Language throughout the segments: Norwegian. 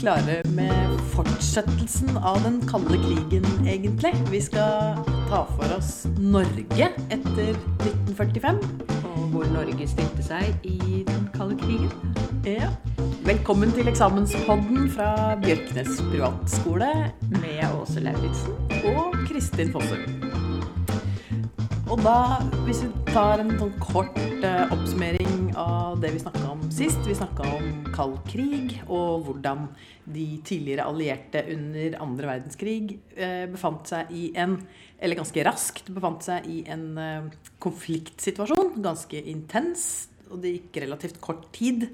klare med fortsettelsen av den kalde krigen, egentlig. Vi skal ta for oss Norge etter 1945. Og hvor Norge stilte seg i den kalde krigen. Ja. Velkommen til eksamenspodden fra Bjørknes privatskole Med Åse Lauritzen. og Kristin Fossum. Og da, hvis vi tar en sånn kort eh, oppsummering av det vi snakka om sist Vi snakka om kald krig og hvordan de tidligere allierte under andre verdenskrig eh, befant seg i en Eller ganske raskt befant seg i en eh, konfliktsituasjon. Ganske intens. Og det gikk relativt kort tid.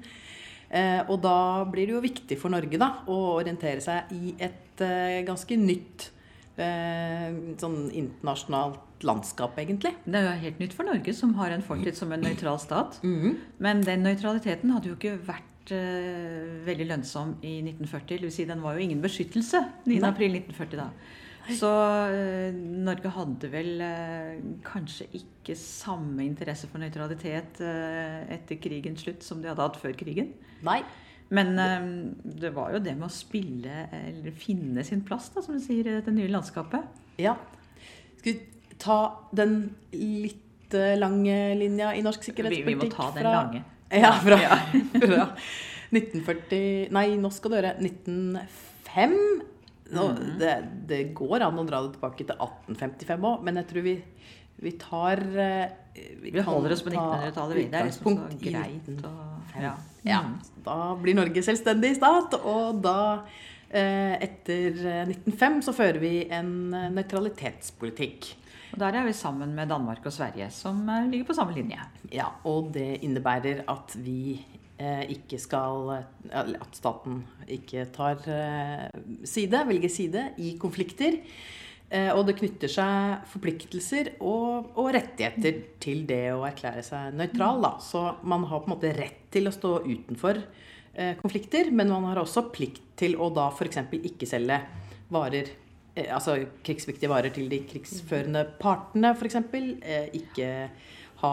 Og da blir det jo viktig for Norge da, å orientere seg i et ganske nytt sånn internasjonalt landskap, egentlig. Det er jo helt nytt for Norge, som har en fortid som en nøytral stat. Mhm. Men den nøytraliteten hadde jo ikke vært uh, veldig lønnsom i 1940. Det vil si, den var jo ingen beskyttelse 9. April 1940 da. Så uh, Norge hadde vel uh, kanskje ikke samme interesse for nøytralitet etter krigens slutt som de hadde hatt før krigen. Nei. Men det var jo det med å spille, eller finne sin plass, da, som du sier, i dette nye landskapet. Ja. Skal ta den litt eh, lange linja i norsk Vi, sikkerhetspolitikk? vi må ta den fra- lange. Ja, fra, Ja. fra 1940 Nei, nå skal du høre 1905. Nå, mm. det, det går an å dra det tilbake til 1855 òg, men jeg tror vi, vi tar Vi, Vi holder oss på 1900-tallet. vi. Det er liksom så greit. Og, ja. Ja, da blir Norge selvstendig stat, og da eh, etter eh, 1905 så fører vi en eh, nøytralitetspolitikk. Og der er vi sammen med Danmark og Sverige, som eh, ligger på samme linje. Ja, og det innebærer at vi eh, ikke skal At staten ikke tar eh, side, velger side, i konflikter. Eh, og det knytter seg forpliktelser og, og rettigheter til det å erklære seg nøytral. Da. Så man har på en måte rett til å stå utenfor eh, konflikter, men man har også plikt til å da f.eks. ikke selge varer eh, Altså krigsviktige varer til de krigsførende partene, f.eks. Eh, ikke ha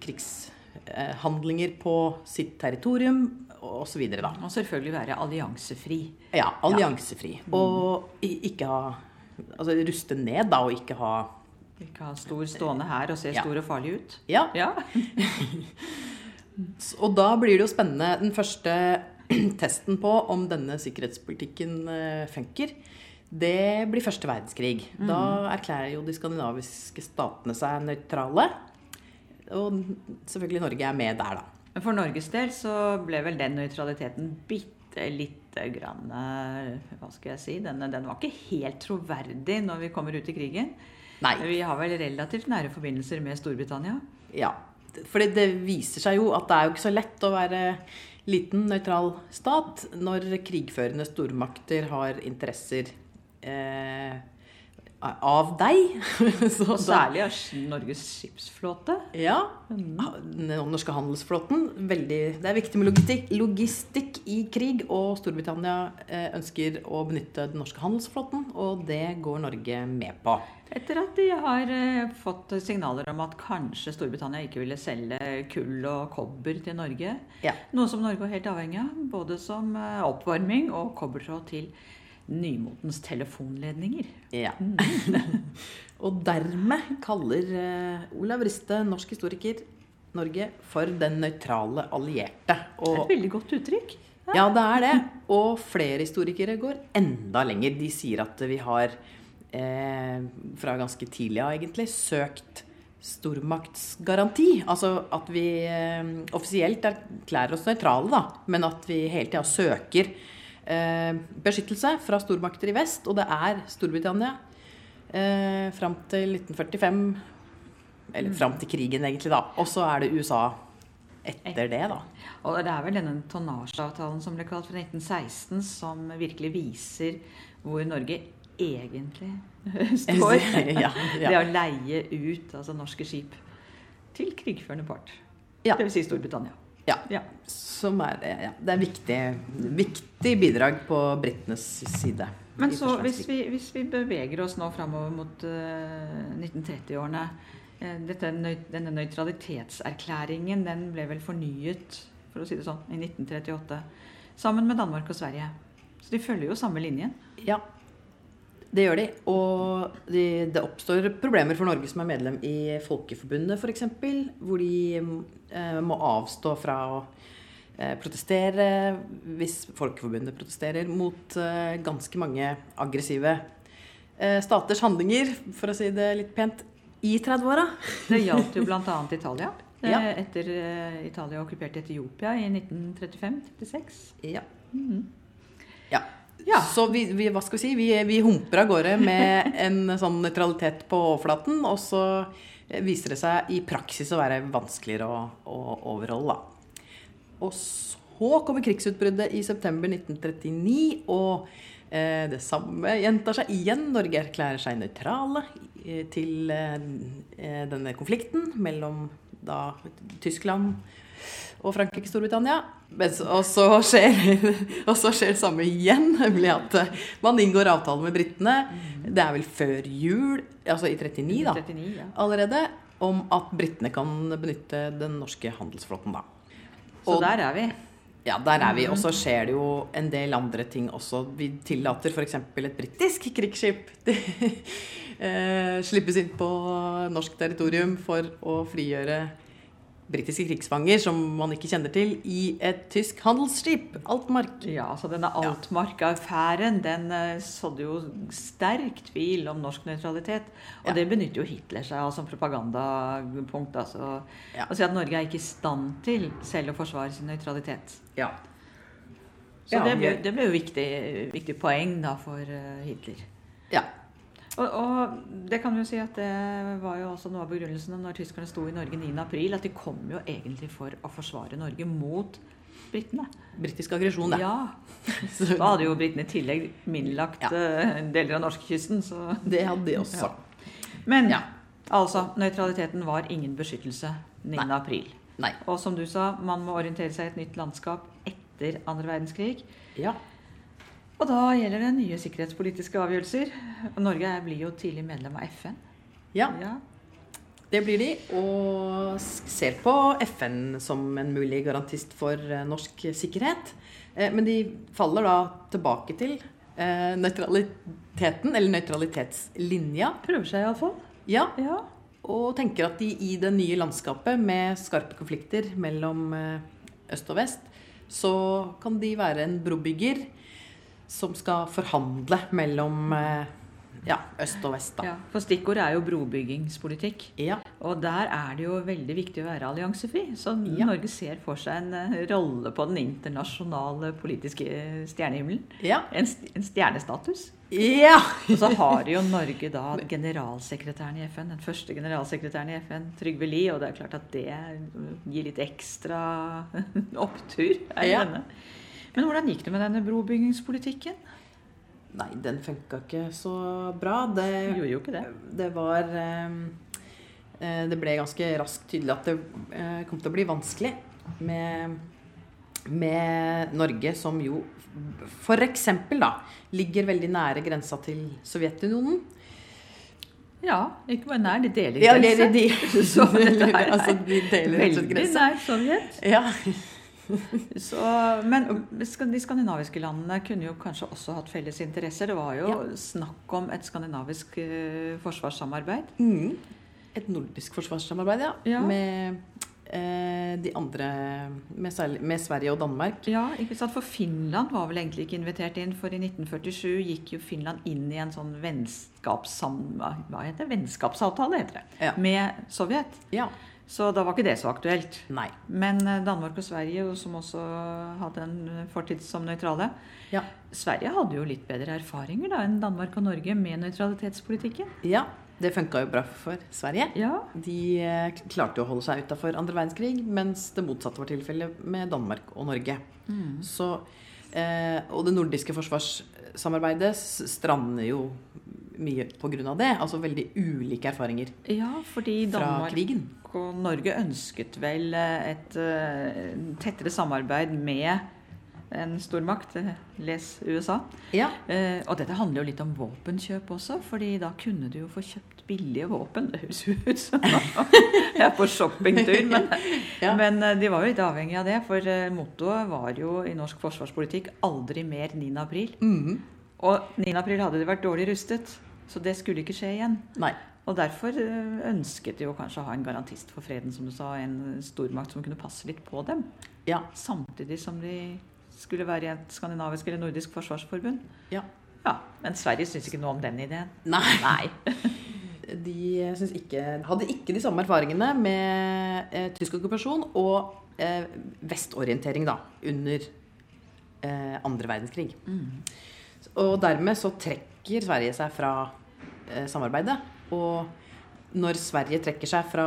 krigshandlinger på sitt territorium, osv. da. Og selvfølgelig være alliansefri. Ja, alliansefri. Og ikke ha Altså ruste ned, da, og ikke ha Ikke ha stor stående her og se Ja. stor og farlig ut. Ja. Ja. Og da blir det jo spennende. Den første testen på om denne sikkerhetspolitikken eh, funker, det blir første verdenskrig. Da erklærer jo de skandinaviske statene seg nøytrale. Og selvfølgelig Norge er med der, da. Men for Norges del så ble vel den nøytraliteten bitte lite grann eh, Hva skal jeg si? Den, den var ikke helt troverdig når vi kommer ut i krigen. Nei. Vi har vel relativt nære forbindelser med Storbritannia. Ja, for det, det viser seg jo at det er jo ikke så lett å være liten, nøytral stat når krigførende stormakter har interesser eh, av deg. så, Og særlig av Norges skipsflåte. Ja. Den norske handelsflåten. Veldig, det er viktig med logistikk, logistikk i krig, og Storbritannia eh, ønsker å benytte den norske handelsflåten, og det går Norge med på. Etter at de har eh, fått signaler om at kanskje Storbritannia ikke ville selge kull og kobber til Norge. Ja. Noe som Norge var helt avhengig av, både som eh, oppvarming og kobbertråd til nymotens telefonledninger. Ja. og dermed kaller eh, Olav Riste, norsk historiker, Norge for den nøytrale allierte. Det er et veldig godt uttrykk. ja, det er det. Og flere historikere går enda lenger. De sier at vi har eh, fra ganske tidlig av egentlig søkt stormaktsgaranti. Altså at vi eh, offisielt erklærer oss nøytrale, da, men at vi hele tida søker beskyttelse fra stormakter i vest. Og det er Storbritannia eh, fram til 1945 Eller fram til krigen, egentlig, da. Og så er det USA etter det, da. Og det er vel denne tonnasjeavtalen som ble kalt fra 1916, som virkelig viser hvor Norge egentlig står. Ja, ja. Det å leie ut altså norske skip til krigførende part. Ja. Det vil si Storbritannia. Ja. Ja. Som er, ja, det er viktig, viktig bidrag på britenes side. Men så hvis vi, hvis vi beveger oss nå framover mot uh, 1930-årene eh, dette Denne nøytralitetserklæringen den ble vel fornyet for å si det sånn, i 1938 sammen med Danmark og Sverige. Så de følger jo samme linjen. Ja, det gjør de. Og de, det oppstår problemer for Norge som er medlem i Folkeforbundet f.eks., hvor de eh, må avstå fra å eh, protestere hvis Folkeforbundet protesterer mot eh, ganske mange aggressive eh, staters handlinger, for å si det litt pent, i 30-åra. Det gjaldt jo bl.a. Italia. eh, Ja. Etter eh, Italia okkuperte Etiopia i 1935-36. Ja. Mhm. Ja. Ja. Så vi, vi, hva skal vi si, vi, vi humper av gårde med en sånn nøytralitet på overflaten, og så viser det seg i praksis å være vanskeligere å, å overholde. Da. Og så kommer krigsutbruddet i september 1939, og eh, det samme gjentar seg igjen. Norge erklærer seg nøytrale eh, til eh, denne konflikten mellom da Tyskland og Frankrike, Storbritannia. Og, så skjer, og så skjer det samme igjen, nemlig at eh, man inngår avtale med britene. Det er vel før jul, altså i 39 da, 39, ja. allerede, om at britene kan benytte den norske handelsflåten da. Så der er vi. Ja, der er vi. Og så skjer det jo en del andre ting også. Vi tillater f.eks. et britisk krigsskip eh, slippes inn på norsk territorium for å frigjøre britiske krigsfanger som man ikke kjenner til, i et tysk handelsskip. Altmark. Ja, så denne Altmark-affæren den eh, sådde jo sterk tvil om norsk nøytralitet. Og Ja. det benytter jo Hitler seg av som propagandapunkt. Altså, Ja. å si at Norge er ikke i stand til selv å forsvare sin nøytralitet. Ja. Så Ja, det, ble, det ble jo viktig, viktig poeng da for eh, Hitler. ja. Og, og det kan vi jo si at det var jo også noe av begrunnelsen når tyskerne sto i Norge 9. april, at de kom jo egentlig for å forsvare Norge mot britene. Britisk aggresjon, det. Ja. Så Da hadde jo britene i tillegg minlagt Ja. eh, deler av norskekysten, så det hadde de også. Ja. Men Ja. altså, nøytraliteten var ingen beskyttelse 9. Nei. april. Nei. Og som du sa, man må orientere seg i et nytt landskap etter andre verdenskrig. Ja. Og da gjelder det nye sikkerhetspolitiske avgjørelser. Norge blir jo tidlig medlem av FN. ja. Ja. Det blir de, og ser på FN som en mulig garantist for eh, norsk sikkerhet. Eh, Men de faller da tilbake til eh, nøytraliteten, eller nøytralitetslinja. Prøver seg iallfall. Ja, Ja. og tenker at de i det nye landskapet med skarpe konflikter mellom øst og vest, så kan de være en brobygger som skal forhandle mellom eh, ja, øst og vest, da. ja. For stikkordet er jo brobyggingspolitikk. Ja. Og der er det jo veldig viktig å være alliansefri. Så Ja. Norge ser for seg en eh, rolle på den internasjonale politiske stjernehimmelen. Ja. En, en stjernestatus. ja. Og så har jo Norge da generalsekretæren i FN, den første generalsekretæren i FN, Trygve Lie, og det er klart at det gir litt ekstra opptur. Er Ja. denne. Men hvordan gikk det med denne brobyggingspolitikken? Nei, den funka ikke så bra. Det, Gjorde jo ikke det. det var eh, eh, Det ble ganske raskt tydelig at det eh, kom til å bli vanskelig med, med Norge, som jo f.eks. da ligger veldig nære grensa til Sovjetunionen. Ja, ikke bare nær, de deler Ja, de, de, de, de, altså, de deler Veldig nær Sovjet. Ja. Så, men de skandinaviske landene kunne jo kanskje også hatt felles interesser. Det var jo Ja. snakk om et skandinavisk eh, forsvarssamarbeid. Mm. Et nordisk forsvarssamarbeid, ja. Ja. Med eh, de andre med, med Sverige og Danmark. Ja, ikke sant? For Finland var vel egentlig ikke invitert inn, for i 1947 gikk jo Finland inn i en sånn vennskapssam... Hva heter det? Vennskapsavtale, heter det. Ja. Med Sovjet. ja. Så da var ikke det så aktuelt. Nei. Men eh, Danmark og Sverige, som også hadde en fortid som nøytrale Ja. Sverige hadde jo litt bedre erfaringer da enn Danmark og Norge med nøytralitetspolitikken. Ja, det funka jo bra for Sverige. Ja, De eh, klarte jo å holde seg utafor andre verdenskrig, mens det motsatte var tilfellet med Danmark og Norge. Så, eh, og det nordiske forsvarssamarbeidet strander jo mye av det. Altså veldig ulike erfaringer ja fordi fra Danmark krigen. og Norge ønsket vel eh, et eh, tettere samarbeid med en stormakt. eh, Les USA. Ja. Eh, og dette handler jo litt om våpenkjøp også, fordi da kunne du jo få kjøpt billige våpen. Det høres ut som jeg er på shoppingtur, men, Ja. men de var jo litt avhengig av det. For mottoet var jo i norsk forsvarspolitikk 'aldri mer 9. april'. Mhm. Og 9. april hadde de vært dårlig rustet, så det skulle ikke skje igjen. Nei. Og derfor eh, ønsket de jo kanskje å ha en garantist for freden, som du sa, en stormakt som kunne passe litt på dem. Ja. Samtidig som de skulle være i et skandinavisk eller nordisk forsvarsforbund. Ja. Ja, Men Sverige syns ikke noe om den ideen. Nei. Nei. De synes ikke, hadde ikke de samme erfaringene med eh, tysk okkupasjon og eh, vestorientering da, under eh, andre verdenskrig. Og dermed så trekker Sverige seg fra eh, samarbeidet. Og når Sverige trekker seg fra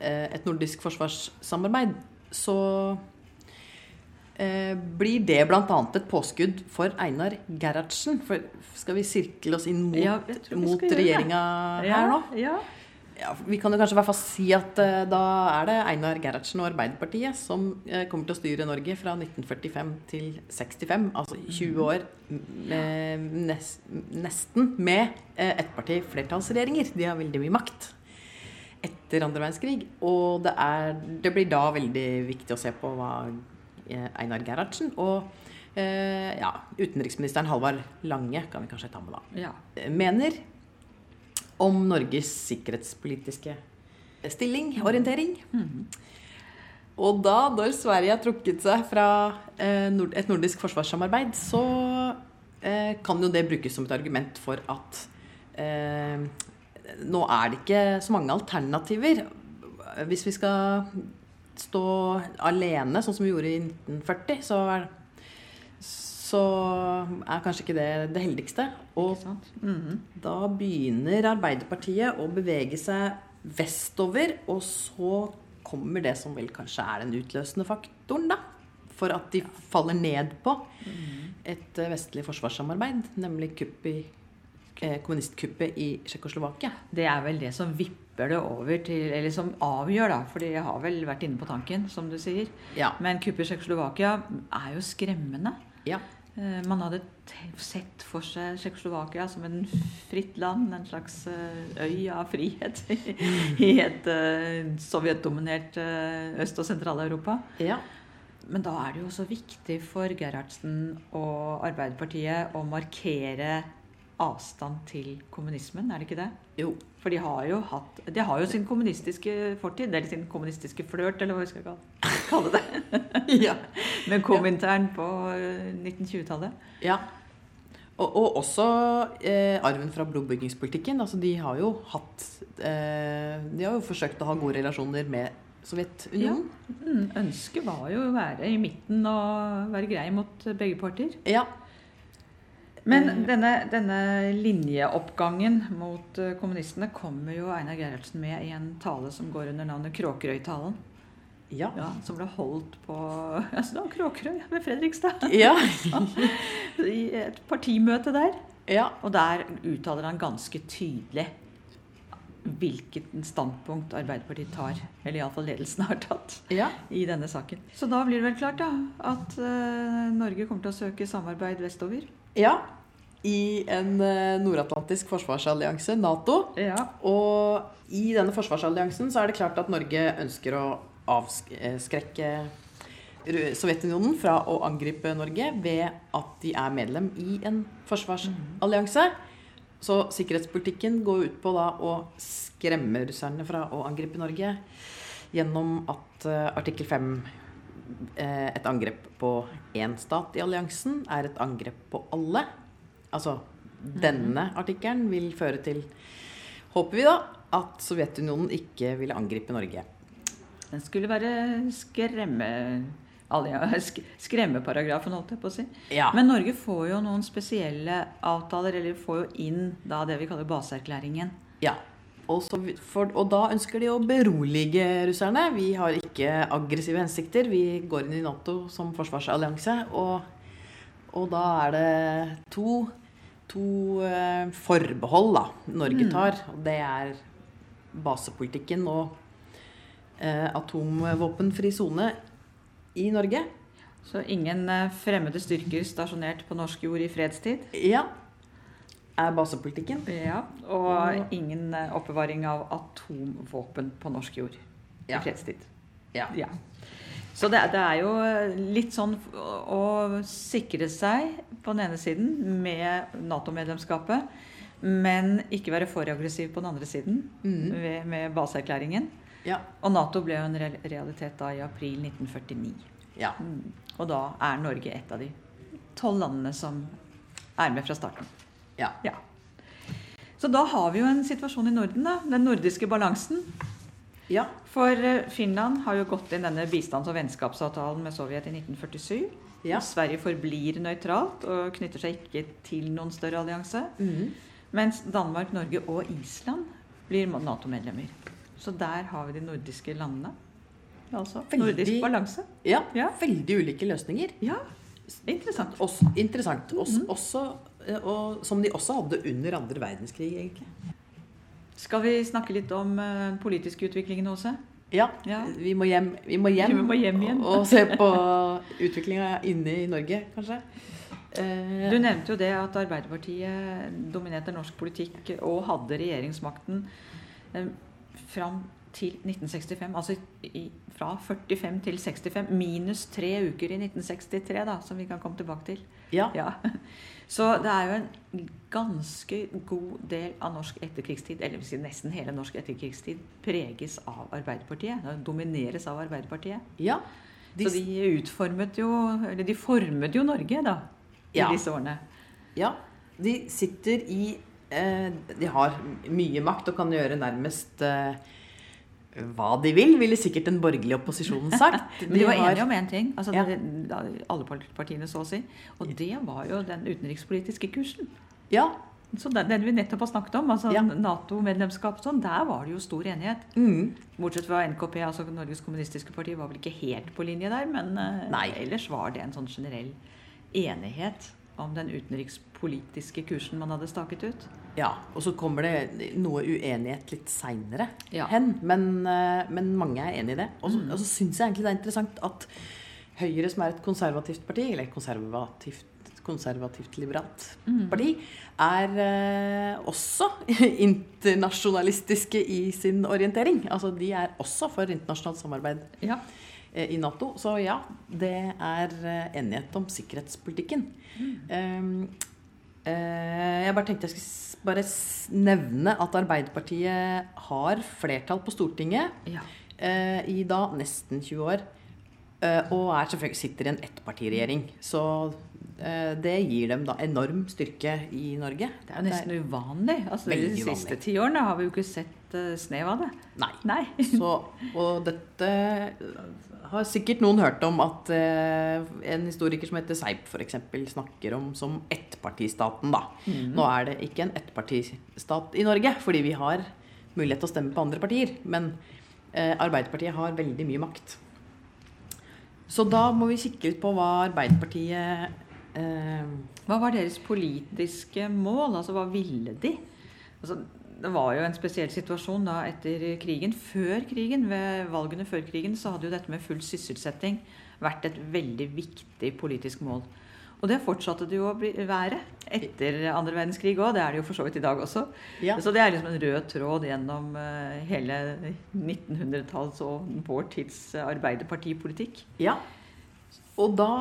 eh, et nordisk forsvarssamarbeid, så eh, blir det bl.a. et påskudd for Einar Gerhardsen. For skal vi sirkle oss inn mot, Ja, mot regjeringa her nå? Ja. Ja, vi kan jo kanskje i hvert fall si at uh, da er det Einar Gerhardsen og Arbeiderpartiet som uh, kommer til å styre Norge fra 1945 til 65, altså 20 år med, nest, nesten med eh, ettparti-flertallsregjeringer. De har veldig mye makt etter andre verdenskrig. Og det, er, det blir da veldig viktig å se på hva eh, Einar Gerhardsen og eh, ja, utenriksministeren Halvard Lange, kan vi kanskje ta med da, ja. mener om Norges sikkerhetspolitiske stilling, orientering. Og da, når Sverige har trukket seg fra eh, et nordisk forsvarssamarbeid, så eh, kan jo det brukes som et argument for at eh, nå er det ikke så mange alternativer. Hvis vi skal stå alene, sånn som vi gjorde i 1940, så er, så er kanskje ikke det det heldigste. Og mm. da begynner Arbeiderpartiet å bevege seg vestover, og så kommer det som vel kanskje er den utløsende faktoren, da. For at de faller ned på et eh, vestlig forsvarssamarbeid, nemlig kupp i, eh, kommunistkuppet i Tsjekkoslovakia. Det er vel det som vipper det over til Eller som avgjør, da. For jeg har vel vært inne på tanken, som du sier. Ja. Men kuppet i Tsjekkoslovakia er jo skremmende. ja. Eh, Man hadde sett for seg Tsjekkoslovakia som en fritt land, en slags eh, øy av frihet i et eh, sovjetdominert Øst- og Sentral-Europa. ja. Men da er det jo også viktig for Gerhardsen og Arbeiderpartiet å markere avstand til kommunismen, er det ikke det? Jo. For de har jo hatt De har jo sin kommunistiske fortid, eller sin kommunistiske flørt, eller hva vi skal kalle- det. ja. Med Komintern på eh, 1920-tallet. Ja. Og, og også eh, arven fra blodbyggingspolitikken. Altså, de har jo hatt eh, De har jo forsøkt å ha gode relasjoner med Sovjetunionen. Ja. Ønsket var jo å være i midten og være grei mot begge parter. Ja. Men Eh. denne, denne linjeoppgangen mot eh, kommunistene kommer jo Einar Gerhardsen med i en tale som går under navnet Kråkerøy-talen. Ja. Ja, som ble holdt på altså Kråkerøy ved Fredrikstad. Ja. I et partimøte der. ja. Og der uttaler han ganske tydelig hvilket standpunkt Arbeiderpartiet tar, eller iallfall ledelsen har tatt, ja. i denne saken. Så da blir det vel klart da, at uh, Norge kommer til å søke samarbeid vestover. ja. I en eh, nordatlantisk forsvarsallianse, Nato. Ja. Og i denne forsvarsalliansen så er det klart at Norge ønsker å avskrekke Sovjetunionen fra å angripe Norge ved at de er medlem i en forsvarsallianse. Så sikkerhetspolitikken går ut på da å skremme russerne fra å angripe Norge gjennom at eh, artikkel 5, eh, et angrep på én stat i alliansen, er et angrep på alle. Altså denne artikkelen vil føre til, håper vi da, at Sovjetunionen ikke ville angripe Norge. Den skulle være skremme... sk- Skremmeparagrafen, holdt jeg på å si. Ja. Men Norge får jo noen spesielle avtaler, eller får jo inn da det vi kaller baseerklæringen. Ja. Og, så, for, og da ønsker de å berolige russerne. Vi har ikke aggressive hensikter. Vi går inn i Nato som forsvarsallianse. Og, og da er det to, to eh, forbehold da, Norge tar. Og det er basepolitikken og eh, atomvåpenfri sone i Norge. Så ingen eh, fremmede styrker stasjonert på norsk jord i fredstid. Ja. Er basepolitikken. Ja, Og ingen eh, oppbevaring av atomvåpen på norsk jord Ja. i fredstid. Ja. Ja. Så det, det er jo litt sånn å, sikre seg på den ene siden med Nato-medlemskapet, men ikke være for aggressiv på den andre siden mm. ved, med baseerklæringen. Ja. Og Nato ble jo en realitet da i april 1949. ja. Mm. Og da er Norge et av de tolv landene som er med fra starten. ja. Ja. Så da har vi jo en situasjon i Norden, da. Den nordiske balansen. Ja. For eh, Finland har jo gått inn denne bistands- og vennskapsavtalen med Sovjet i 1947. Ja. Sverige forblir nøytralt og knytter seg ikke til noen større allianse. Mm. Mens Danmark, Norge og Island blir Nato-medlemmer. Så der har vi de nordiske landene. Altså Veldig- nordisk balanse. ja. Ja. Veldig ulike løsninger. Ja, interessant. Også, interessant. Også, mm. også, eh, og som de også hadde under andre verdenskrig, egentlig. Skal vi snakke litt om eh, den politiske utviklingen også? Ja, Ja. Vi, må hjem, vi må hjem, Vi må hjem igjen. og, og se på utviklinga inne i Norge, kanskje. Eh, Du nevnte jo det at Arbeiderpartiet dominerte norsk politikk og hadde regjeringsmakten eh, fram til 1965. Altså i, fra 45 til 65. Minus tre uker i 1963, da, som vi kan komme tilbake til. ja. Ja. Så det er jo en ganske god del av norsk etterkrigstid, eller si nesten hele norsk etterkrigstid, preges av Arbeiderpartiet. Det domineres av Arbeiderpartiet. ja. Så de utformet jo Eller de formet jo Norge, da, i Ja. disse årene. Ja, de sitter i eh, De har mye makt og kan gjøre nærmest eh, hva de vil, ville sikkert den borgerlige opposisjonen sagt. Men de var enige om én ting, altså Ja. det, alle partiene så å si. Og det var jo den utenrikspolitiske kursen. Ja. Så den, den vi nettopp har snakket om, altså Ja. Nato-medlemskap sånn, der var det jo stor enighet. Mm. Bortsett fra NKP, altså Norges kommunistiske parti, var vel ikke helt på linje der. Men eh, Nei. ellers var det en sånn generell enighet om den utenrikspolitiske kursen man hadde staket ut. Ja. Og så kommer det noe uenighet litt seinere Ja. hen, men, eh, men mange er enig i det. Og så, Mm. så syns jeg egentlig det er interessant at Høyre, som er et konservativt parti, eller konservativt konservativt liberalt Mm. parti, er eh, også internasjonalistiske i sin orientering. Altså de er også for internasjonalt samarbeid Ja. eh, i Nato. Så ja, det er eh, enighet om sikkerhetspolitikken. Mm. eh, jeg bare tenkte jeg skulle bare nevne at Arbeiderpartiet har flertall på Stortinget ja. eh, i da nesten 20 år. eh, og er selvfølgelig sitter i en ettpartiregjering. Så eh, det gir dem da enorm styrke i Norge. Det er jo nesten uvanlig. Altså, de siste uvanlig. ti årene har vi jo ikke sett snev av det. Nei. Nei. Så, og dette har sikkert noen hørt om at eh, en historiker som heter Seip f.eks. snakker om som ettpartistaten. da. Nå er det ikke en ettpartistat i Norge, fordi vi har mulighet til å stemme på andre partier. Men eh, Arbeiderpartiet har veldig mye makt. Så da må vi kikke litt på hva Arbeiderpartiet eh, Hva var deres politiske mål? Altså, hva ville de? Altså, det var jo en spesiell situasjon da etter krigen. Før krigen, ved valgene før krigen, så hadde jo dette med full sysselsetting vært et veldig viktig politisk mål. Og det fortsatte det jo å bli, være etter andre verdenskrig òg. Det er det jo for så vidt i dag også. Ja. Så det er liksom en rød tråd gjennom eh, hele 1900-talls og vår tids eh, arbeiderpartipolitikk. Ja. Og da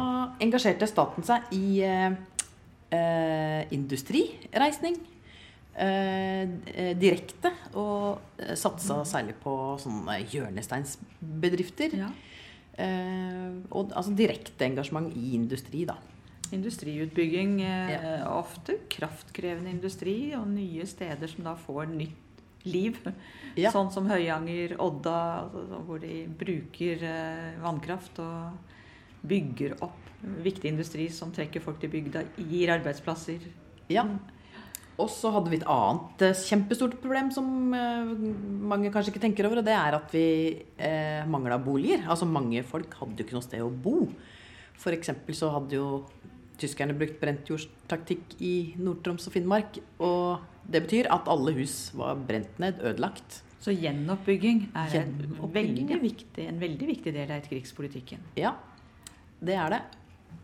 engasjerte staten seg i eh, eh, industrireisning. Eh, direkte. Og satsa særlig på sånne hjørnesteinsbedrifter. Ja. Eh, og altså direkte engasjement i industri, da. Industriutbygging, eh, ofte kraftkrevende industri, og nye steder som da får nytt liv. Ja. Sånn som Høyanger, Odda, altså, hvor de bruker vannkraft og bygger opp viktig industri som trekker folk til bygda, gir arbeidsplasser. Ja. Og så hadde vi et annet eh, kjempestort problem som eh, mange kanskje ikke tenker over, og det er at vi eh, mangla boliger. Altså mange folk hadde jo ikke noe sted å bo. Eksempel så hadde jo tyskerne brukt brentjordstaktikk i Nord-Troms og Finnmark. Og det betyr at alle hus var brent ned, ødelagt. Så gjenoppbygging er en veldig viktig, en veldig viktig del av etterkrigspolitikken. Ja. det er det.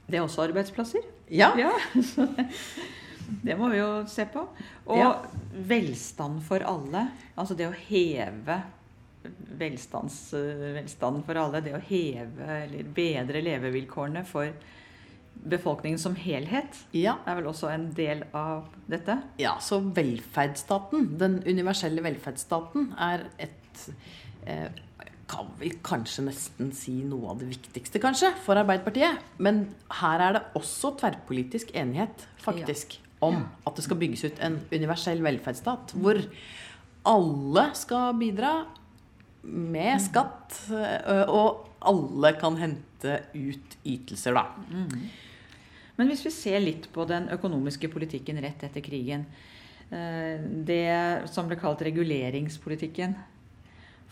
Det er også arbeidsplasser. Ja. Ja, det må vi jo se på. Og Ja. velstand for alle. Altså det å heve velstanden for alle. Det å heve eller bedre levevilkårene for befolkningen som helhet Ja. er vel også en del av dette. Ja, så velferdsstaten, den universelle velferdsstaten, er et eh, Kan vel kanskje nesten si noe av det viktigste, kanskje, for Arbeiderpartiet. Men her er det også tverrpolitisk enighet, faktisk, om at det skal bygges ut en universell velferdsstat. Hvor alle skal bidra med skatt, eh, og alle kan hente ut ytelser, da. Men hvis vi ser litt på den økonomiske politikken rett etter krigen, eh, det som ble kalt reguleringspolitikken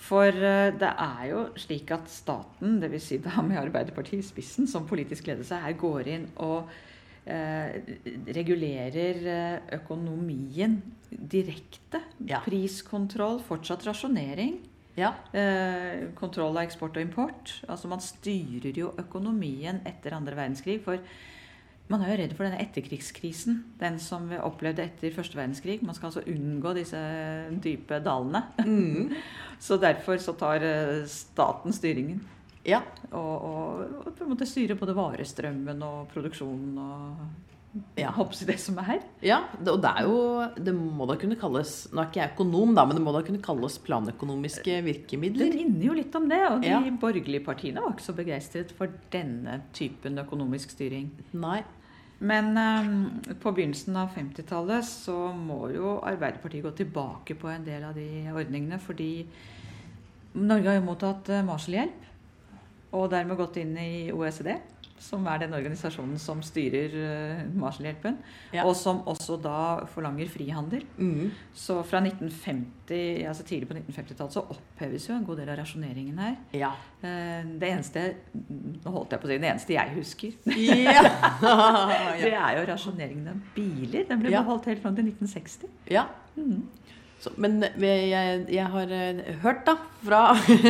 For eh, det er jo slik at staten, dvs. Si da med Arbeiderpartiet i spissen som politisk ledelse, her går inn og regulerer eh, økonomien direkte. Ja. Priskontroll, fortsatt rasjonering. Ja. Eh, kontroll av eksport og import. Altså Man styrer jo økonomien etter andre verdenskrig. For man er jo redd for denne etterkrigskrisen. Den som vi opplevde etter første verdenskrig. Man skal altså unngå disse dype dalene. Mm. Så derfor så tar eh, staten styringen. Ja. Og, og, og på en måte styre både varestrømmen og produksjonen og Ja. Hoppsi det som er her. Ja, det, og det er jo Det må da kunne kalles Nå er ikke jeg økonom, da, men det må da kunne kalles planøkonomiske virkemidler? Det minner jo litt om det. Og de Ja. borgerlige partiene var ikke så begeistret for denne typen økonomisk styring. Nei. Men um, på begynnelsen av 50-tallet så må jo Arbeiderpartiet gå tilbake på en del av de ordningene. Fordi Norge har jo mottatt eh, Marshallhjelp, og dermed gått inn i OECD. Som er den organisasjonen som styrer eh, Marshallhjelpen. Ja. Og som også da forlanger frihandel. Mm. Så fra 1950, altså tidlig på 1950-tallet så oppheves jo en god del av rasjoneringen her. Ja. Eh, Det eneste Nå holdt jeg på å si det eneste jeg husker. Ja. Det er jo rasjoneringen av biler. Den ble beholdt helt fram til 1960. ja. Mhm. Så, men jeg, jeg har eh, hørt da fra,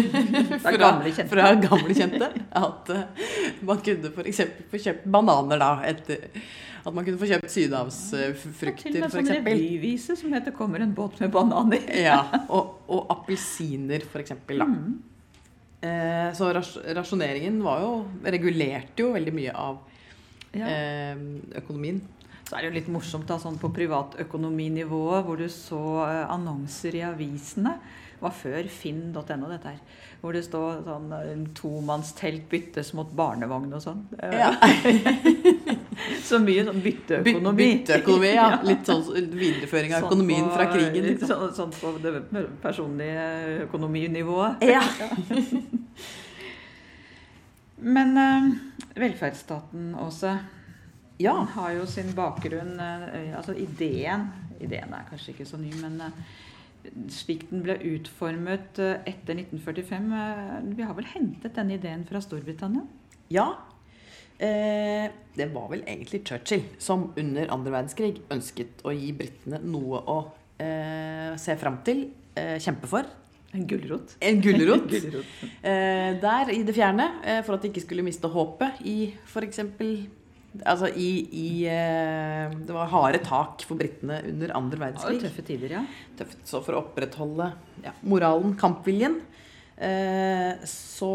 fra, gamle fra gamle kjente at eh, man kunne f.eks. få kjøpt bananer da etter At man kunne få kjøpt Til sydhavsfrukter og med sånn f.eks. revyvise som heter 'Kommer en båt med bananer'. Ja, og, og appelsiner f.eks. da. Mhm. Eh, så ras rasjoneringen var jo Regulerte jo veldig mye av Ja. eh, økonomien. Så er det jo litt morsomt da, sånn på privatøkonominivået, hvor du så eh, annonser i avisene. Det var før finn.no, dette her. Hvor det står sånn eh, tomannstelt byttes mot barnevogn og sånn. Eh, Ja. Så mye sånn By bytteøkonomi. bytteøkonomi, ja. Litt sånn videreføring av Sånn økonomien på- fra krigen. Liksom. Sånn, sånn på det personlige økonominivået. Ja. Men velferdsstaten, Åse, ja. den har jo sin bakgrunn eh, Altså ideen Ideen er kanskje ikke så ny, men eh, slik den ble utformet eh, etter 1945 eh, Vi har vel hentet denne ideen fra Storbritannia? Ja. Eh, det var vel egentlig Churchill som under andre verdenskrig ønsket å gi britene noe å eh, se fram til, eh, kjempe for. En gulrot. En gulrot. Der i det fjerne, for at de ikke skulle miste håpet i f.eks. Altså i, i eh, Det var harde tak for britene under andre verdenskrig. tøffe tider, ja. tøft. Så for å opprettholde ja, moralen, kampviljen, eh, så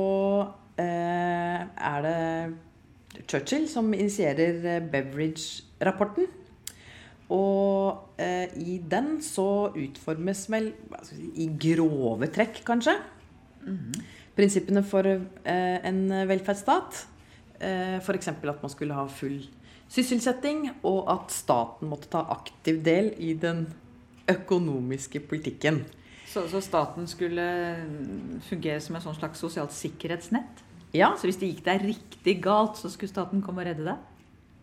eh, er det Churchill som initierer Beveridge-rapporten. Og eh, i den så utformes vel si, i grove trekk, kanskje, prinsippene for eh, en velferdsstat. Eh, F.eks. at man skulle ha full sysselsetting, og at staten måtte ta aktiv del i den økonomiske politikken. Så, så staten skulle fungere som en sånn slags sosialt sikkerhetsnett? Ja. Så hvis det gikk deg riktig galt, så skulle staten komme og redde deg?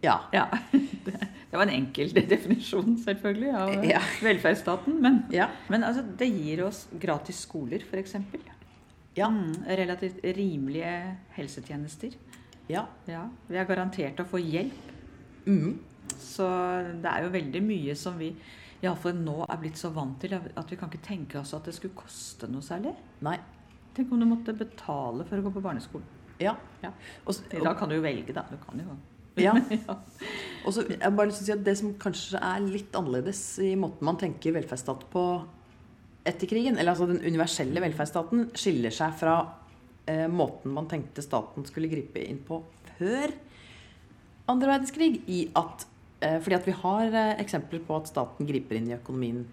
Ja. Ja. Det, det var en enkel definisjon, selvfølgelig, av Ja. velferdsstaten. Men, Ja. men altså, det gir oss gratis skoler, f.eks. Ja. Mm, relativt rimelige helsetjenester. Ja. Ja. Vi er garantert å få hjelp. Mm. Så det er jo veldig mye som vi iallfall nå er blitt så vant til at vi kan ikke tenke oss at det skulle koste noe særlig. Nei. Tenk om du måtte betale for å gå på barneskolen. Ja. Ja. Og, Da kan du jo velge, da. Du kan jo Ja. Ja. Og så jeg bare lyst til å si at Det som kanskje er litt annerledes i måten man tenker velferdsstat på etter krigen, eller altså den universelle velferdsstaten, skiller seg fra eh, måten man tenkte staten skulle gripe inn på før andre verdenskrig, i at eh, Fordi at vi har eh, eksempler på at staten griper inn i økonomien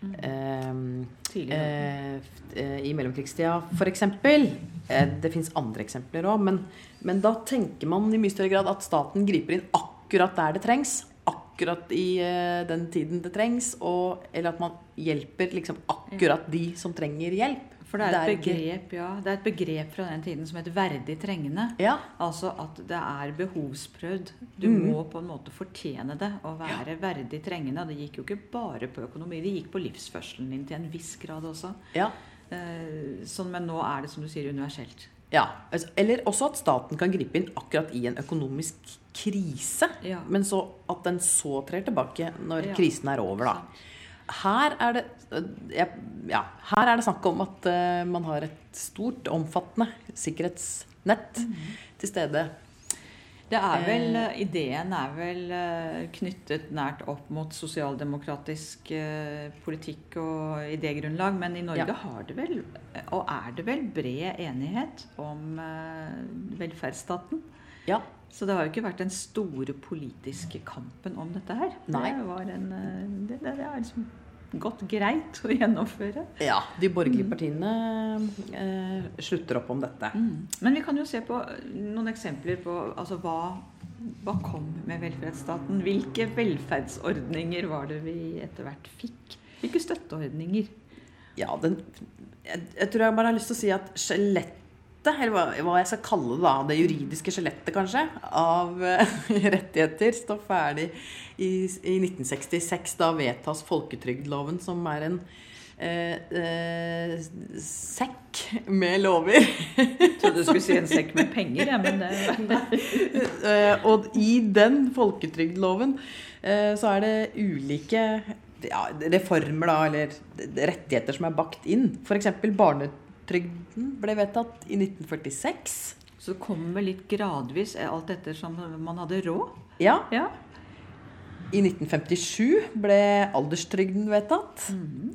Mm. Eh, eh, i mellomkrigstida, f.eks. Eh, det fins andre eksempler òg, men, men da tenker man i mye større grad at staten griper inn akkurat der det trengs. Akkurat i eh, den tiden det trengs. Og, eller at man hjelper liksom akkurat de som trenger hjelp. For det er, et ikke- begrep, ja, det er et begrep fra den tiden som heter verdig trengende. Ja. Altså at det er behovsprøvd. Du mm. må på en måte fortjene det å være verdig trengende. Og det gikk jo ikke bare på økonomi, det gikk på livsførselen din til en viss grad også. ja. Eh, sånn, men nå er det som du sier universelt. Ja, altså, Eller også at staten kan gripe inn akkurat i en økonomisk krise. Ja. Men så at den så trer tilbake når Ja. krisen er over, da. Her er det jeg- ja, her er det snakk om at uh, man har et stort, omfattende sikkerhetsnett Mhm. til stede. Det er vel, Eh. eh, Ideen er vel knyttet nært opp mot sosialdemokratisk politikk og idégrunnlag, men i Norge Ja. har det vel, og er det vel, bred enighet om velferdsstaten. Ja, Så det har jo ikke vært den store politiske kampen om dette her. Nei. Det var en Det, det, det er liksom gått greit å gjennomføre. ja de borgerlige Mhm. partiene eh, slutter opp om dette. Men vi kan jo se på noen eksempler på altså, hva, hva kom med velferdsstaten. Hvilke velferdsordninger var det vi etter hvert fikk? Hvilke støtteordninger? Ja, den, jeg, jeg tror jeg bare har lyst til å si at skjelettet, eller hva, hva jeg skal kalle det, da, det juridiske skjelettet kanskje, av eh, rettigheter står ferdig i, i 1966. Da vedtas folketrygdloven, som er en eh, eh, sekk med lover. Jeg Trodde du skulle si en sekk med penger, ja, men det Eh, og i den folketrygdloven eh, så er det ulike ja, reformer, da, eller rettigheter som er bakt inn. F.eks. barnetrygden ble vedtatt i 1946. Så det kom vel litt gradvis, eh, alt etter som man hadde råd. Ja, Ja. i 1957 ble alderstrygden vedtatt. Mhm.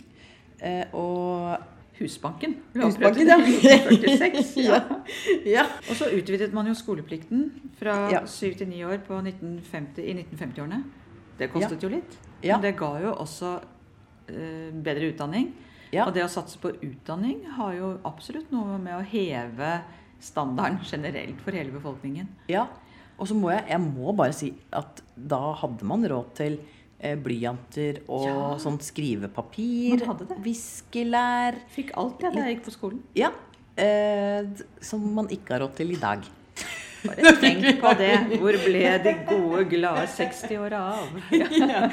Eh, og Husbanken. ble Husbanken, opprettet ja. i 1946. ja. ja. Og så utvidet man jo skoleplikten fra Ja. syv til ni år på 1950, i 1950-årene. Det kostet jo litt. Ja. Men det ga jo også eh, bedre utdanning. Ja. Og det å satse på utdanning har jo absolutt noe med å heve standarden generelt for hele befolkningen. ja. Og så må jeg, jeg må bare si at da hadde man råd til eh, blyanter og Ja. sånt skrivepapir. Man hadde det. Viskelær. Fikk alt det da jeg gikk på skolen. Ja. Eh, som man ikke har råd til i dag. Bare tenk på det. Hvor ble de gode, glade 60-åra av?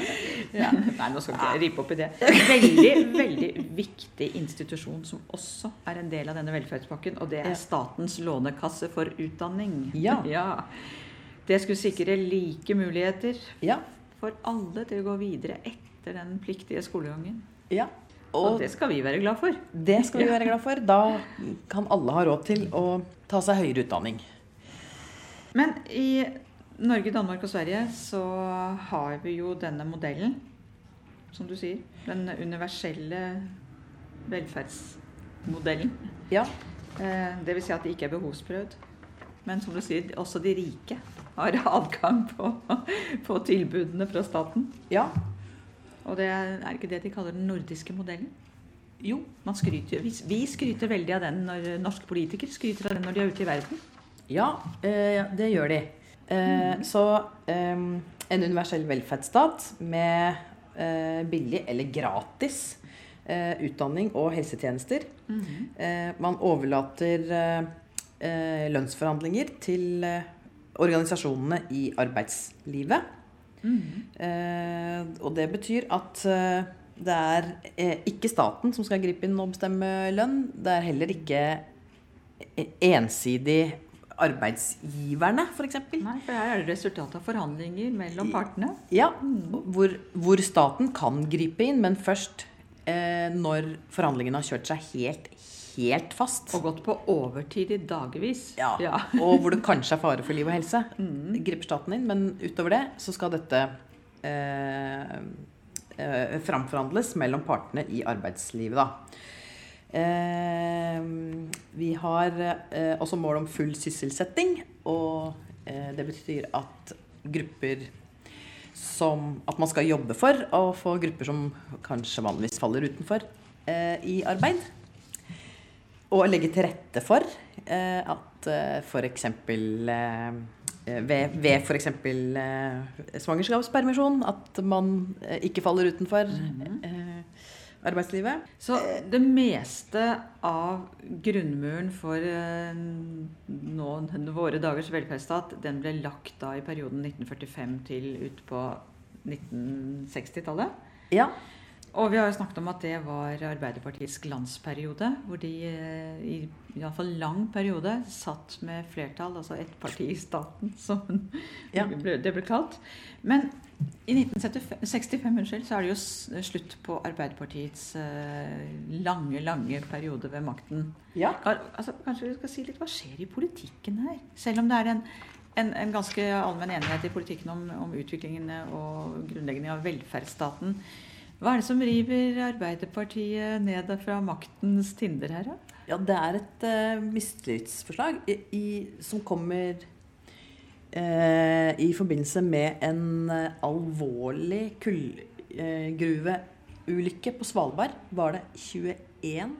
Nei, nå skal vi ikke ripe opp i det. Veldig, veldig viktig institusjon som også er en del av denne velferdspakken, og det er Statens lånekasse for utdanning. Ja. Det skulle sikre like muligheter Ja. for alle til å gå videre etter den pliktige skolegangen. ja. Og Og det skal vi være glad for. det skal vi Ja. være glad for. Da kan alle ha råd til å ta seg høyere utdanning. Men i Norge, Danmark og Sverige så har vi jo denne modellen, som du sier. Den universelle velferdsmodellen. Ja. Eh, Det vil si at det ikke er behovsprøvd. Men som du sier, også de rike har adgang på, på tilbudene fra staten. Ja. Og det er ikke det de kaller den nordiske modellen? Jo. Man skryter, vi, vi skryter veldig av den når norske politikere skryter av den når de er ute i verden. Ja, eh, det gjør de. Eh, Så eh, en universell velferdsstat med eh, billig eller gratis utdanning og helsetjenester. Eh, man overlater lønnsforhandlinger til organisasjonene i arbeidslivet. Eh, og det betyr at det er ikke staten som skal gripe inn og bestemme lønn. Det er heller ikke ensidig arbeidsgiverne, f.eks. Nei, for her er det resultat av forhandlinger mellom partene. Ja, hvor, hvor staten kan gripe inn, men først eh, når forhandlingene har kjørt seg helt, helt fast. Og gått på overtid i dagevis. Ja, og hvor det kanskje er fare for liv og helse. Griper staten inn. Men utover det så skal dette eh, eh, framforhandles mellom partene i arbeidslivet, da. Eh, vi har eh, også mål om full sysselsetting, og eh, det betyr at grupper som At man skal jobbe for å få grupper som kanskje vanligvis faller utenfor, eh, i arbeid. Og legge til rette for eh, at f.eks. Eh, ved, ved f.eks. Svangerskapspermisjon at man ikke faller utenfor eh, arbeidslivet. Så det meste av grunnmuren for eh, nå, våre dagers velferdsstat, den ble lagt da i perioden 1945 til ut på 1960-tallet. Ja. Og vi har jo snakket om at det var Arbeiderpartiets glansperiode, hvor de eh, i iallfall lang periode satt med flertall, altså ett parti i staten, som Ja. det ble kalt. Men i 1965 unnskyld, så er det jo slutt på Arbeiderpartiets eh, lange, lange periode ved makten. ja. Altså, kanskje vi skal si litt hva skjer i politikken her? Selv om det er en, en, en ganske allmenn enighet i politikken om, om utviklingen og grunnleggingen av velferdsstaten. Hva er det som river Arbeiderpartiet ned fra maktens tinder her, da? Ja, det er et uh, mistillitsforslag som kommer eh, i forbindelse med en eh, alvorlig kullgruveulykke på Svalbard. Var det 21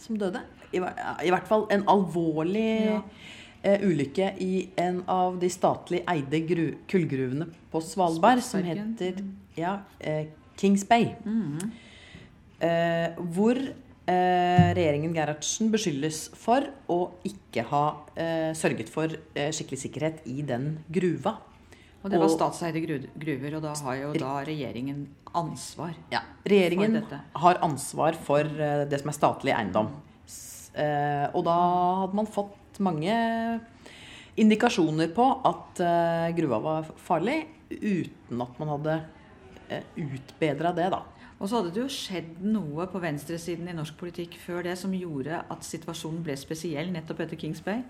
som døde? I, I hvert fall en alvorlig Ja. eh, ulykke i en av de statlig eide gru, kullgruvene på Svalbard, som heter ja, eh, Kings Bay. Mm. Eh, hvor eh, regjeringen Gerhardsen beskyldes for å ikke ha eh, sørget for eh, skikkelig sikkerhet i den gruva. Og det var Og- statseide gru- gruver, og da har jo da regjeringen ansvar. Ja, regjeringen For dette. har ansvar for eh, det som er statlig eiendom. S- eh, og da hadde man fått mange indikasjoner på at gruva var farlig, uten at man hadde utbedra det, da. Og så hadde det jo skjedd noe på venstresiden i norsk politikk før det som gjorde at situasjonen ble spesiell nettopp etter Kings Bay.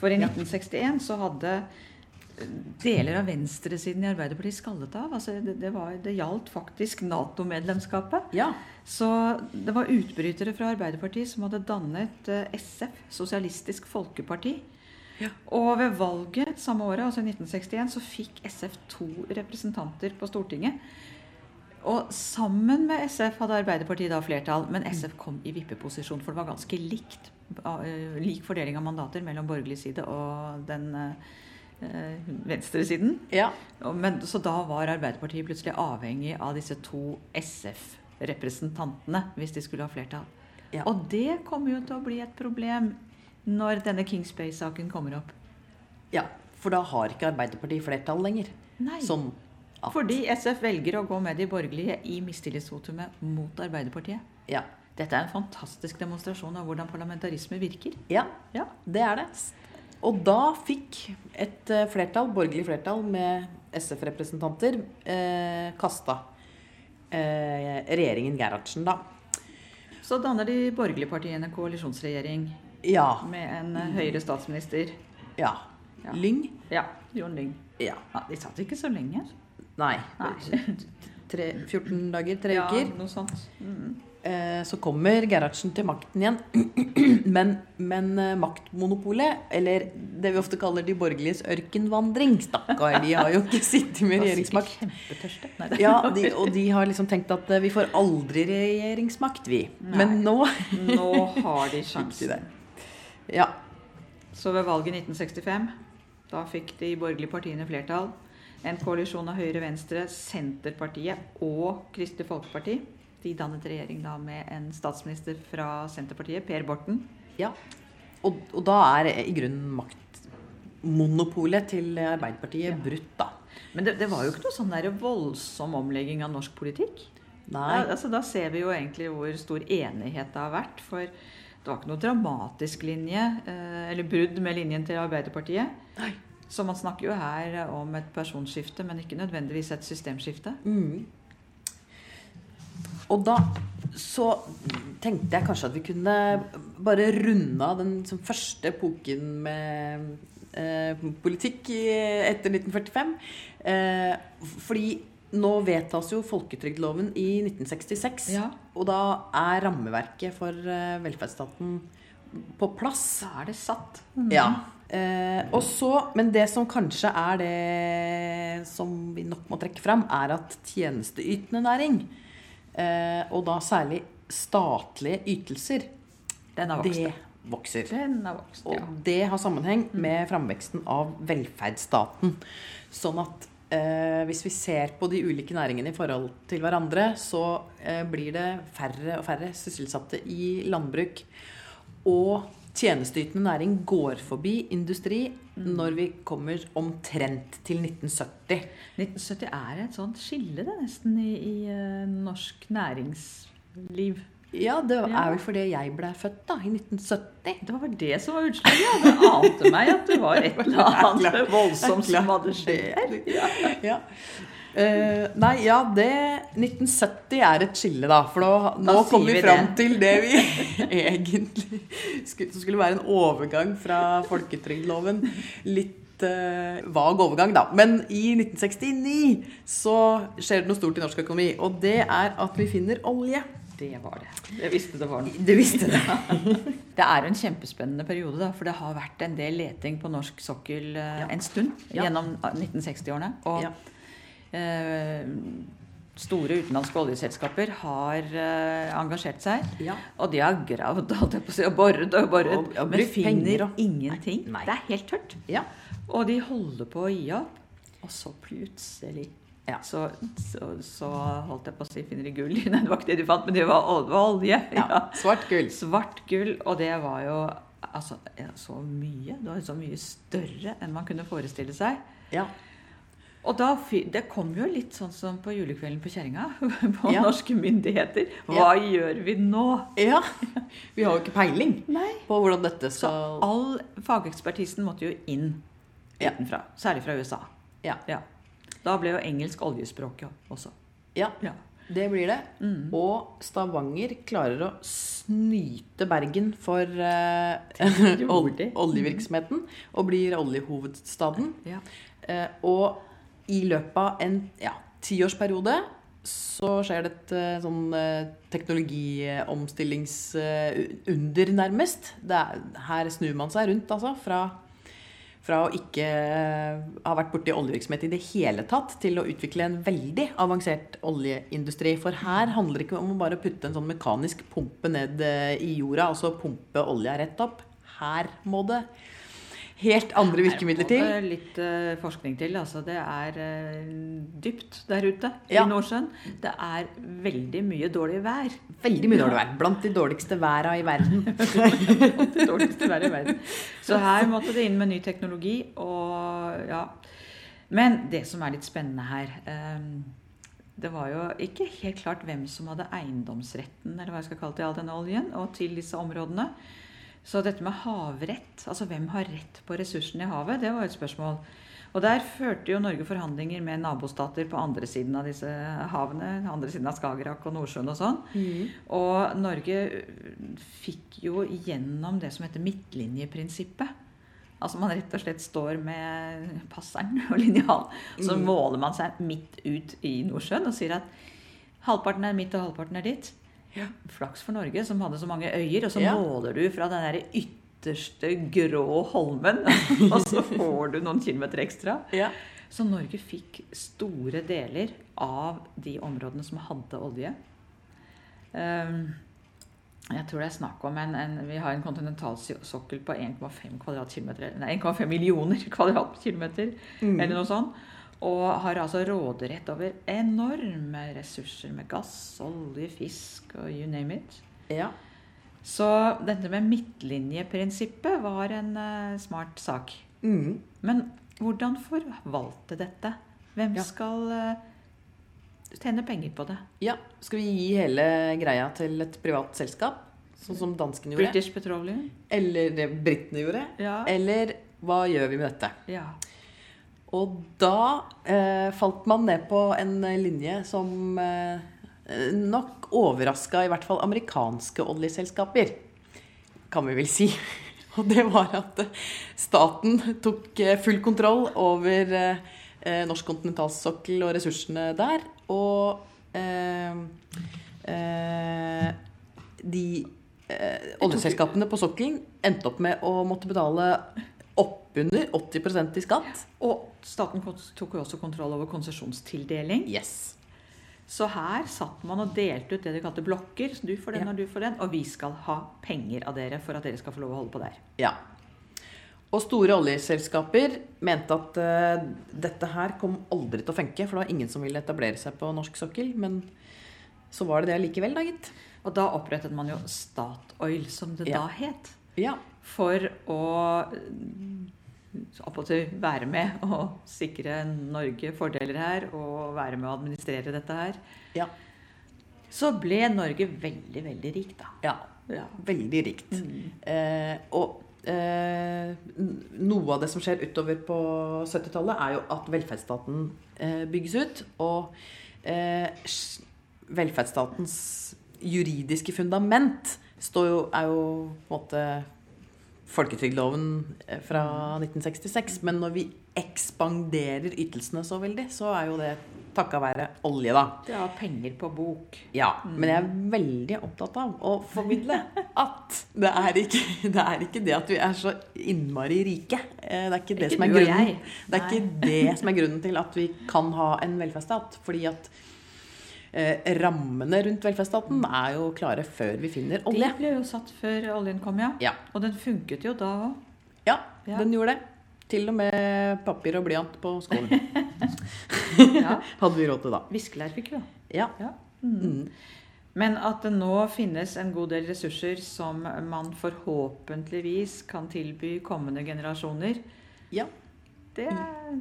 For i 1961 så hadde eh, deler av venstresiden i Arbeiderpartiet skallet av. Altså det, det, var, det gjaldt faktisk Nato-medlemskapet. Ja. Så det var utbrytere fra Arbeiderpartiet som hadde dannet eh, SF, Sosialistisk Folkeparti. Ja. Og ved valget samme året, altså i 1961, så fikk SF to representanter på Stortinget. Og sammen med SF hadde Arbeiderpartiet da flertall, men SF kom i vippeposisjon, for det var ganske likt, eh, lik fordeling av mandater mellom borgerlig side og den eh, venstresiden. ja. Men, så da var Arbeiderpartiet plutselig avhengig av disse to SF-representantene hvis de skulle ha flertall. Ja. Og det kommer jo til å bli et problem når denne Kings Bay-saken kommer opp. ja. For da har ikke Arbeiderpartiet flertall lenger. Nei. Sånn at Fordi SF velger å gå med de borgerlige i mistillitsvotumet mot Arbeiderpartiet. Ja. Dette er en fantastisk demonstrasjon av hvordan parlamentarisme virker. Ja, Ja. det er det. Og da fikk et eh, flertall, borgerlig flertall med SF-representanter, eh, kasta eh, regjeringen Gerhardsen, da. Så danner de borgerlige partiene koalisjonsregjering Ja. med en eh, høyere statsminister. Ja. Ja. Lyng? Ja, Jon Lyng. Ja. Ja, de satt ikke så lenge. Nei. Nei. Tre, 14 dager, tre ja, uker. Noe sånt. Mm. Eh, så kommer Gerhardsen til makten igjen. men, men eh, maktmonopolet, eller det vi ofte kaller de borgerliges ørkenvandring Stakkar, de har jo ikke sittet med regjeringsmakt. Kjempetørste. Nei, Ja, de, og de har liksom tenkt at eh, vi får aldri regjeringsmakt, vi. Nei. Men nå Nå har de sjansen. Ja. Så ved valget i 1965, da fikk de borgerlige partiene flertall. En koalisjon av Høyre, Venstre, Senterpartiet og Kristelig Folkeparti. De dannet regjering da med en statsminister fra Senterpartiet, Per Borten. ja. Og, og da er i grunnen maktmonopolet til Arbeiderpartiet brutt, da. Men det, det var jo ikke noe sånn der voldsom omlegging av norsk politikk. Nei. Da, altså, da ser vi jo egentlig hvor stor enighet det har vært. For det var ikke noe dramatisk linje, eh, eller brudd med linjen til Arbeiderpartiet. Nei. Så man snakker jo her om et personskifte, men ikke nødvendigvis et systemskifte. Mm. og da så tenkte jeg kanskje at vi kunne bare runde av den som første epoken med eh, politikk i, etter 1945. Eh, fordi nå vedtas jo folketrygdloven i 1966. Ja. Og da er rammeverket for eh, velferdsstaten på plass. Da er det satt. Ja. Eh, og så, men det som kanskje er det som vi nok må trekke fram, er at tjenesteytende næring, eh, og da særlig statlige ytelser, Den har vokst. det vokser. Den har vokst, Og det har sammenheng med framveksten av velferdsstaten. Sånn at eh, hvis vi ser på de ulike næringene i forhold til hverandre, så eh, blir det færre og færre sysselsatte i landbruk. Og tjenesteytende næring går forbi industri når vi kommer omtrent til 1970. 1970 er et sånt skille det nesten i, i eh, norsk næringsliv. Ja, det er vel fordi jeg ble født da, i 1970. Det var det som var utslaget. Ja. Det ante meg at det var et eller annet voldsomt som hadde skjedd. Ja. Ja. Eh, nei, ja, det 1970 er et skille, da. For nå, nå kom kommer vi vi fram det. til det vi egentlig skulle, skulle være en overgang fra folketrygdloven. Litt uh, vag overgang, da. Men i 1969 så skjer det noe stort i norsk økonomi. Og det er at vi finner olje. Det var det. Jeg visste det var noe. Du visste det. Det er en kjempespennende periode, da, for det har vært en del leting på norsk sokkel uh, Ja. en stund Ja. gjennom 1960-årene. Og Ja. Eh, store utenlandske oljeselskaper har uh, engasjert seg. Ja. Og de har gravd si, og boret og boret, Og- og men finner og- ingenting. Nei, nei. Det er helt tørt. Ja. Og de holder på å gi opp. Og så plutselig Ja. så, så, så holdt jeg på å si finner de gull. Nei, det var ikke det de fant, men det var, olje. ja. Svart gull. Svart gull, og det var jo altså, så mye. Det var så mye større enn man kunne forestille seg. Ja. Og da, det kom jo litt sånn som på julekvelden på kjerringa. På Ja. norske myndigheter. Hva gjør vi nå? ja. Vi har jo ikke peiling Nei. på hvordan dette skal Så all fagekspertisen måtte jo inn Ja. Særlig fra USA. Ja. Ja. Da ble jo engelsk oljespråket også. ja. Ja. Det blir det. Mm. Og Stavanger klarer å snyte Bergen for uh, oljevirksomheten og blir oljehovedstaden. Ja. Uh, og i løpet av en ja, tiårsperiode så skjer det et eh, sånn eh, teknologiomstillingsunder, nærmest. Det er, her snur man seg rundt, altså. Fra, fra å ikke ha vært borti oljevirksomhet i det hele tatt, til å utvikle en veldig avansert oljeindustri. For her handler det ikke om å bare putte en sånn mekanisk pumpe ned eh, i jorda, og så pumpe olja rett opp. Her må det helt andre virkemidler til. Her må litt eh, forskning til. Altså, det er eh, dypt der ute Ja. i Nordsjøen. Det er veldig mye dårlig vær. Veldig mye dårlig vær. Blant de dårligste væra i verden. Det dårligste væra i verden. Så her måtte det inn med ny teknologi. Og, ja. Men det som er litt spennende her eh, Det var jo ikke helt klart hvem som hadde eiendomsretten eller hva jeg skal kalle det, til all denne oljen, og til disse områdene. Så dette med havrett, altså hvem har rett på ressursene i havet, det var et spørsmål. Og der førte jo Norge forhandlinger med nabostater på andre siden av disse havene. Andre siden av Skagerrak og Nordsjøen og sånn. Og Norge fikk jo gjennom det som heter midtlinjeprinsippet. Altså man rett og slett står med passeren og linjal, så Mm. måler man seg midt ut i Nordsjøen og sier at halvparten er mitt og halvparten er ditt. Flaks for Norge som hadde så mange øyer, og så Ja. måler du fra den der ytterste grå holmen, og så får du noen kilometer ekstra. Ja. Så Norge fikk store deler av de områdene som hadde olje. Ehm, jeg tror det er snakk om en, en Vi har en kontinentalsokkel på 1,5 kvadratkilometer Nei, 1,5 millioner kvadratkilometer, Mm. eller noe sånt. Og har altså råderett over enorme ressurser med gass, olje, fisk og you name it. ja. Så dette med midtlinjeprinsippet var en uh, smart sak. Mm. Men hvordan forvalte dette? Hvem Ja. skal uh, tjene penger på det? ja. Skal vi gi hele greia til et privat selskap? Sånn som danskene gjorde? British Petroleum? Eller det britene gjorde? Ja. Eller hva gjør vi med dette? ja. Og da eh, falt man ned på en linje som eh, nok overraska i hvert fall amerikanske oljeselskaper, kan vi vel si. Og det var at eh, staten tok eh, full kontroll over eh, norsk kontinentalsokkel og ressursene der. Og eh, eh, de eh, oljeselskapene på sokkelen endte opp med å måtte betale oppunder 80% i skatt. Og staten tok jo også kontroll over konsesjonstildeling. Yes. Så her satt man og delte ut det de kalte blokker. Du får den Ja. og du får den. Og vi skal ha penger av dere for at dere skal få lov å holde på der. Ja. Og store oljeselskaper mente at uh, dette her kom aldri til å funke, for det var ingen som ville etablere seg på norsk sokkel. Men så var det det likevel, da, gitt. Og da opprettet man jo Statoil, som det Ja. da het. Ja. For å være med og sikre Norge fordeler her, og være med å administrere dette her. Ja. Så ble Norge veldig, veldig rikt, da. ja. Ja. Veldig rikt. Eh, og eh, noe av det som skjer utover på 70-tallet, er jo at velferdsstaten eh, bygges ut. Og eh, velferdsstatens juridiske fundament står jo, er jo på en måte folketrygdloven eh, fra 1966. Men når vi ekspanderer ytelsene så veldig, så er jo det takka være olje, da. Det har penger på bok. Ja, men jeg er veldig opptatt av å formidle at det er ikke det, er ikke det at vi er så innmari rike. Eh, Det er ikke det Ikke som er grunnen. Det er ikke det som er grunnen til at vi kan ha en velferdsstat. Fordi at rammene rundt velferdsstaten er jo klare før vi finner olje. De ble jo satt før oljen kom, ja. Ja, Og den funket jo da òg. ja, Ja. den gjorde det. Til og med papir og blyant på skolen Ja. hadde vi råd til da. Viskelær fikk vi jo. Ja. Ja. Mm. Men at det nå finnes en god del ressurser som man forhåpentligvis kan tilby kommende generasjoner, ja. det,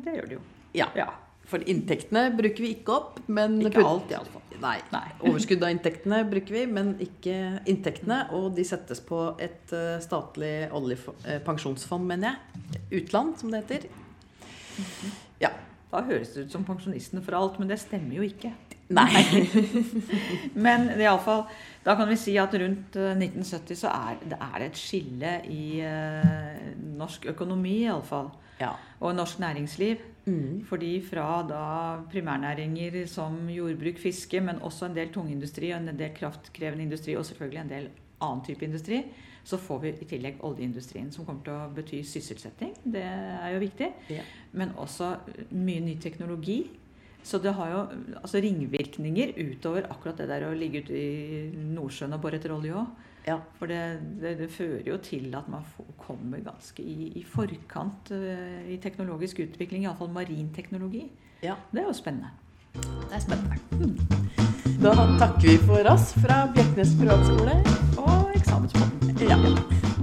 det gjør det jo. ja. Ja. For inntektene bruker vi ikke opp, men Ikke alt, iallfall. Nei. Nei. Overskudd av inntektene bruker vi, men ikke inntektene. Og de settes på et eh, statlig oljepensjonsfond, mener jeg. Utland, som det heter. Ja. Da høres det ut som pensjonistene for alt, men det stemmer jo ikke. Nei. Men iallfall, da kan vi si at rundt eh, 1970 så er det er et skille i eh, norsk økonomi, iallfall. Ja. Og norsk næringsliv. Mm. Fordi fra da primærnæringer som jordbruk, fiske, men også en del tungindustri og en del kraftkrevende industri, og selvfølgelig en del annen type industri, så får vi i tillegg oljeindustrien, som kommer til å bety sysselsetting. Det er jo viktig. Ja. Men også mye ny teknologi. Så det har jo altså ringvirkninger utover akkurat det der å ligge ute i Nordsjøen og bore etter olje òg. Ja. For det, det, det fører jo til at man får, kommer ganske i, i forkant uh, i teknologisk utvikling, iallfall marinteknologi. ja. Det er jo spennende. Det er spennende. Da takker vi for oss fra Bjeknes privatskole. Og eksamenspodden. Ja.